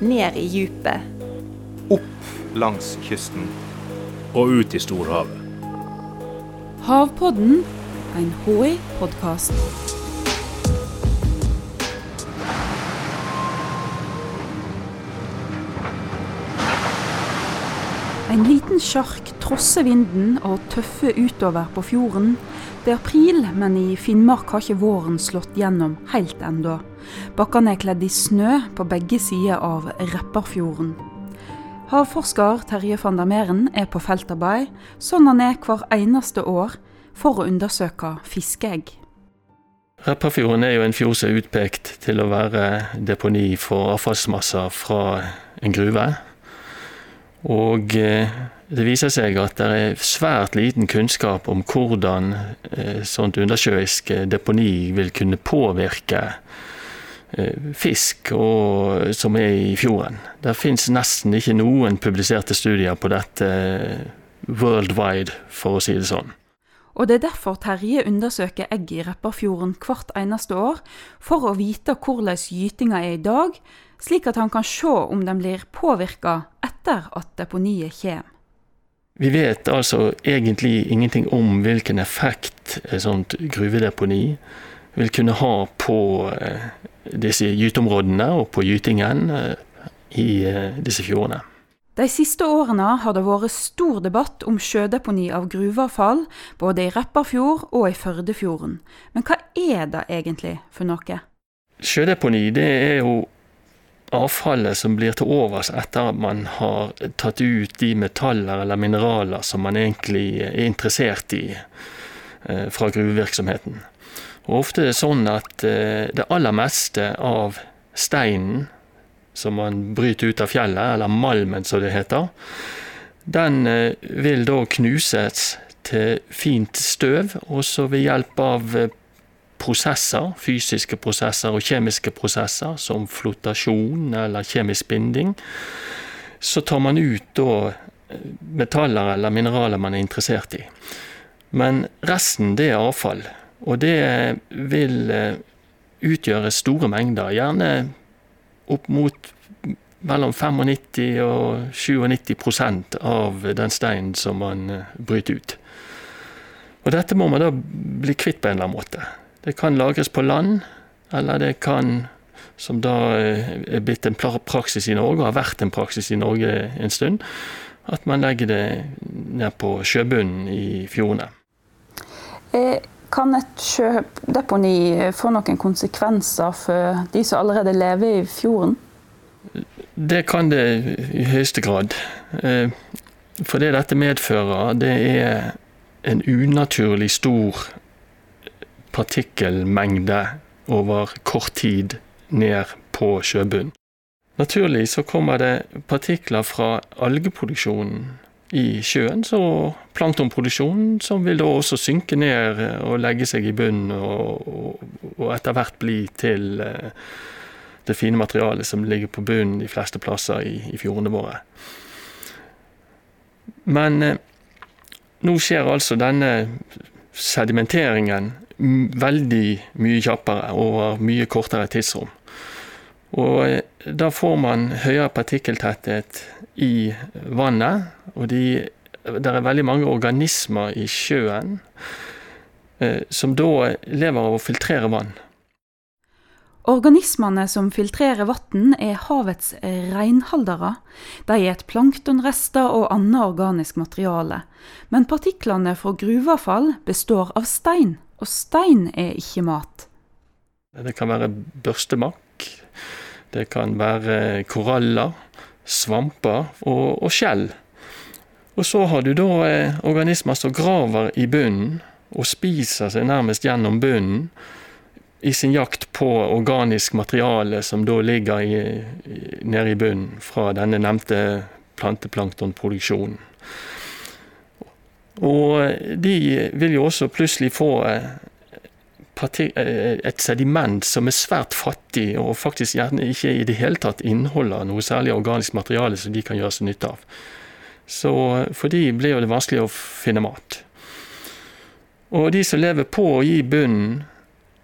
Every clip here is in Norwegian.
ned i djupet. Opp langs kysten. Og ut i storhavet. Havpodden, en HI-podkast. En liten sjark trosser vinden og tøffer utover på fjorden. Det er april, men i Finnmark har ikke våren slått gjennom helt ennå. Bakkene er kledd i snø på begge sider av Repparfjorden. Havforsker Terje van der Meren er på feltarbeid, sånn han er hver eneste år, for å undersøke fiskeegg. Repparfjorden er jo en fjord som er utpekt til å være deponi for avfallsmasser fra en gruve. Og eh, det viser seg at det er svært liten kunnskap om hvordan eh, sånt undersjøisk deponi vil kunne påvirke fisk og, som er i fjorden. Det fins nesten ikke noen publiserte studier på dette worldwide, for å si det sånn. Og det er derfor Terje undersøker egg i Repparfjorden hvert eneste år, for å vite hvordan gytinga er i dag, slik at han kan se om den blir påvirka etter at deponiet kommer. Vi vet altså egentlig ingenting om hvilken effekt et sånt gruvedeponi vil kunne ha på eh, disse gyteområdene og på gytingen eh, i eh, disse fjordene. De siste årene har det vært stor debatt om sjødeponi av gruveavfall, både i Repparfjord og i Førdefjorden. Men hva er det egentlig for noe? Sjødeponi det er jo avfallet som blir til overs etter at man har tatt ut de metaller eller mineraler som man egentlig er interessert i fra gruvevirksomheten. Og Ofte er det sånn at eh, det aller meste av steinen som man bryter ut av fjellet, eller malmen som det heter, den eh, vil da knuses til fint støv, og så ved hjelp av prosesser, fysiske prosesser og kjemiske prosesser, som flotasjon eller kjemisk binding, så tar man ut da eh, metaller eller mineraler man er interessert i. Men resten, det er avfall. Og det vil eh, utgjøre store mengder. Gjerne opp mot mellom 95 og 97% av den steinen som man eh, bryter ut. Og dette må man da bli kvitt på en eller annen måte. Det kan lagres på land, eller det kan, som da eh, er blitt en praksis i Norge, og har vært en praksis i Norge en stund, at man legger det ned på sjøbunnen i fjordene. Eh, kan et sjødeponi få noen konsekvenser for de som allerede lever i fjorden? Det kan det i høyeste grad. Eh, for det dette medfører, det er en unaturlig stor partikkelmengde over kort tid ned på sjøbunnen. Naturlig så kommer det partikler fra algeproduksjonen i sjøen, så planktonproduksjonen, som vil da også synke ned og legge seg i bunnen, og, og, etter hvert bli til eh, det fine materialet som ligger på bunnen de fleste plasser i, i fjordene våre. Men eh, nå skjer altså denne sedimenteringen veldig mye kjappere over mye kortere tidsrom. Og eh, da får man høyere partikkeltetthet i vannet, og de, det er veldig mange organismer i sjøen eh, som da lever av å filtrere vann. Organismene som filtrerer vann, er havets renholdere. De er et planktonrester og annet organisk materiale. Men partiklene fra gruveavfall består av stein og stein er ikke mat. Det kan være børstemakk, det kan være koraller, svamper og, og skjell. Og så har du da eh, organismer som graver i bunnen og spiser seg nærmest gjennom bunnen i sin jakt på organisk materiale som da ligger i, nede i bunnen fra denne nevnte planteplanktonproduksjonen. Og de vil jo også plutselig få eh, et sediment som er svært fattig, og faktisk gjerne ikke i det hele tatt inneholder noe særlig organisk materiale som de kan gjøre seg nytte av. Så for de blir jo det vanskelig å finne mat. Og de som lever på og i bunnen,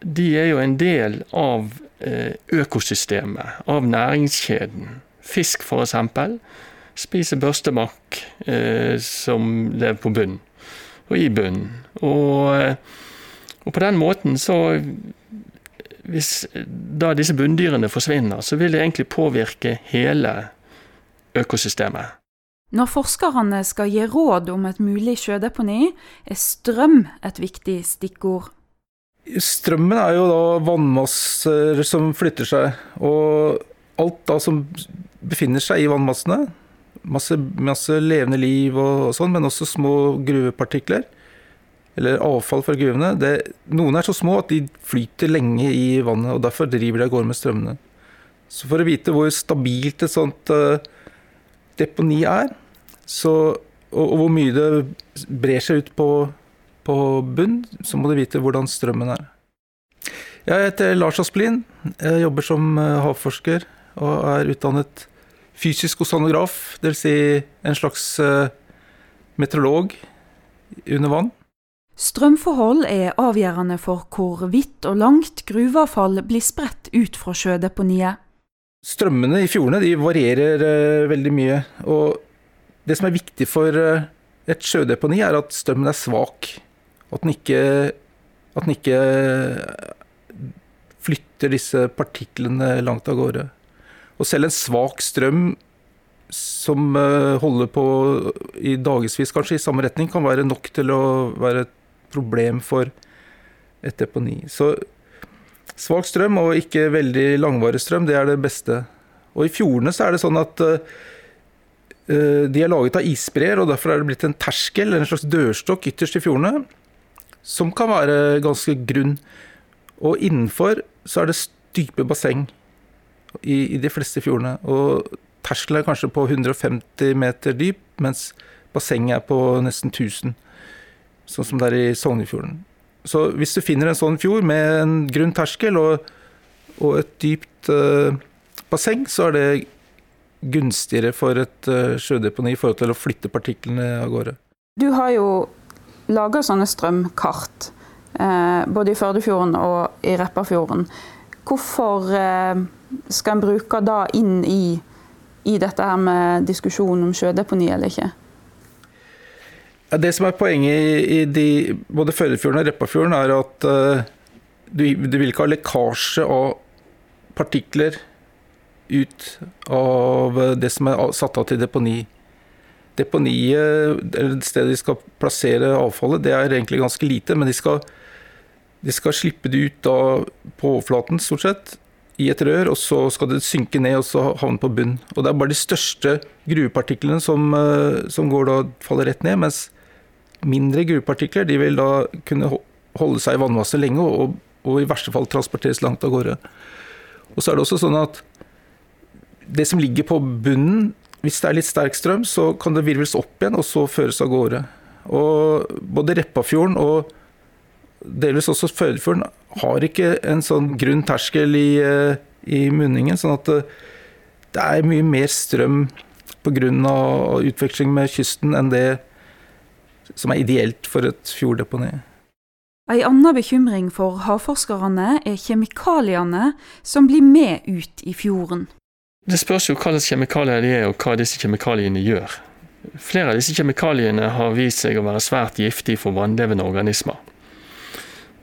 de er jo en del av eh, økosystemet, av næringskjeden. fisk f.eks. spiser børstemakk eh, som lever på bunnen, og i bunnen. Og, eh, og på den måten så Hvis da disse bunndyrene forsvinner, så vil det egentlig påvirke hele økosystemet. Når forskerne skal gi råd om et mulig sjødeponi, er strøm et viktig stikkord. Strømmen er jo da vannmasser som flytter seg, og alt da som befinner seg i vannmassene, masse, masse levende liv og, sånn, men også små gruvepartikler, eller avfall fra gruvene, det, noen er så små at de flyter lenge i vannet, og derfor driver de av gårde med strømmene. Så for å vite hvor stabilt et sånt uh, deponi er, så, og, og, hvor mye det brer seg ut på, på bunn, så må du vite hvordan strømmen er. Jeg heter Lars Asplin. Jeg jobber som eh, havforsker og er utdannet fysisk osanograf, dvs. Si en slags uh, meteorolog under vann. Strømforhold er avgjørende for hvor vidt og langt gruveavfall blir spredt ut fra sjødeponiet. Strømmene i fjordene de varierer uh, veldig mye. Og det som er viktig for uh, et sjødeponi, er at strømmen er svak. At den ikke, at den ikke uh, flytter disse partiklene langt av gårde. Og selv en svak strøm som holder på i dagevis, kanskje, i samme retning, kan være nok til å være et problem for et deponi. Så Svak strøm og ikke veldig langvarig strøm, det er det beste. Og i fjordene så er det sånn at uh, de er laget av isbreer, og derfor er det blitt en terskel, en slags dørstokk ytterst i fjordene, som kan være ganske grunn. Og innenfor så er det dype basseng i, i de fleste fjordene. Og terskelen er kanskje på 150 meter dyp, mens bassenget er på nesten 1000, sånn som det er i Sognefjorden. Så hvis du finner en sånn fjord med en grunn terskel og, og et dypt uh, basseng, så er det gunstigere for et uh, sjødeponi i forhold til å flytte partiklene av gårde. Du har jo laga sånne strømkart, eh, både i Førdefjorden og i Repparfjorden. Hvorfor skal en bruke da inn i, i dette her med diskusjonen om sjødeponi eller ikke? Det som er poenget i, de, både Førdefjorden og Repparfjorden, er at uh, du, du, vil ikke ha lekkasje av partikler ut av det som er satt av til deponi. Deponiet, eller stedet de skal plassere avfallet, det er egentlig ganske lite, men de skal, de skal slippe det ut da, på overflaten, stort sett, i et rør, og så skal det synke ned og så havne på bunn. Og Det er bare de største gruvepartiklene som, uh, som går da, faller rett ned, mens mindre gruvepartikler de vil da kunne holde seg i vannmasse lenge, og, og, i verste fall transporteres langt av gårde. Og så er det også sånn at det som ligger på bunnen, hvis det er litt sterk strøm, så kan det virvles opp igjen og så føres av gårde. Og både Repparfjorden og delvis også Førdefjorden har ikke en sånn grunn terskel i, eh, i munningen, sånn at det, det er mye mer strøm pga. utveksling med kysten enn det som er ideelt for et fjorddeponi. Ei anna bekymring for havforskerne er kjemikaliene som blir med ut i fjorden. Det spørs jo hva slags kjemikalier de er, og hva disse kjemikaliene gjør. Flere av disse kjemikaliene har vist seg å være svært giftige for vannlevende organismer.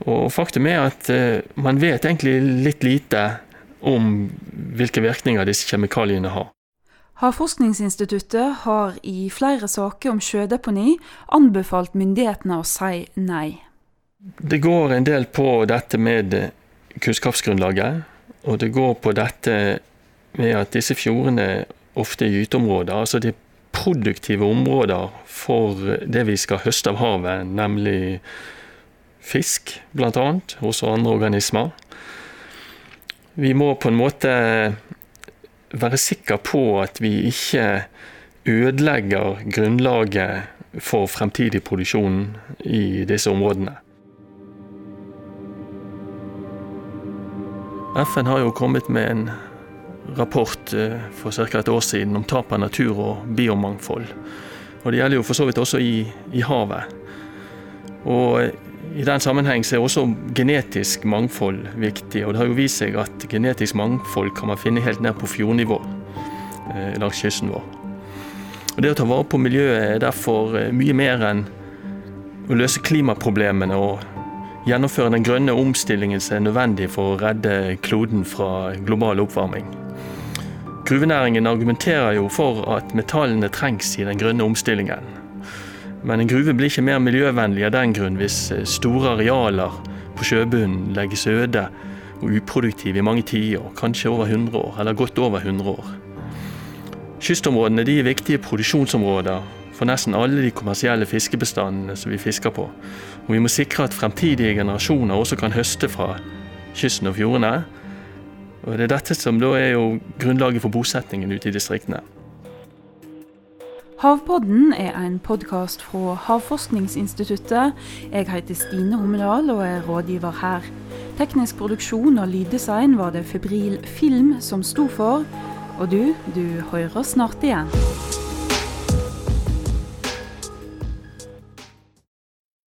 Og faktum er at eh, man vet egentlig litt lite om hvilke virkninger disse kjemikaliene har. Havforskningsinstituttet har i flere saker om sjødeponi anbefalt myndighetene å si nei. Det går en del på dette med kunnskapsgrunnlaget, og det går på dette med at disse fjordene ofte er gyteområder. Altså de produktive områder for det vi skal høste av havet, nemlig fisk bl.a. hos andre organismer. Vi må på en måte være sikker på at vi ikke ødelegger grunnlaget for fremtidig produksjon i disse områdene. FN har jo kommet med en rapport eh, for ca. et år siden om tap av natur og biomangfold. Og Det gjelder jo for så vidt også i, i havet. Og i den sammenheng er også genetisk mangfold viktig. og Det har jo vist seg at genetisk mangfold kan man finne helt ned på fjordnivå. eh, langs kysten vår. Og Det å ta vare på miljøet er derfor eh, mye mer enn å løse klimaproblemene og gjennomføre den grønne omstillingen som er nødvendig for å redde kloden fra global oppvarming. Gruvenæringen argumenterer jo for at metallene trengs i den grønne omstillingen. Men en gruve blir ikke mer miljøvennlig av den grunn hvis eh, store arealer på sjøbunnen legges øde og uproduktive i mange tiår, kanskje over 100 år, eller godt over 100 år. Kystområdene de er viktige produksjonsområder for nesten alle de kommersielle fiskebestandene som vi fisker på. Og vi må sikre at fremtidige generasjoner også kan høste fra kysten og fjordene. Og Det er dette som da er grunnlaget for bosettingen ute i distriktene. Havpodden er en podkast fra Havforskningsinstituttet. Jeg heter Stine Hommedal og er rådgiver her. Teknisk produksjon og lyddesign var det Febril Film som sto for. Og du, du hører snart igjen.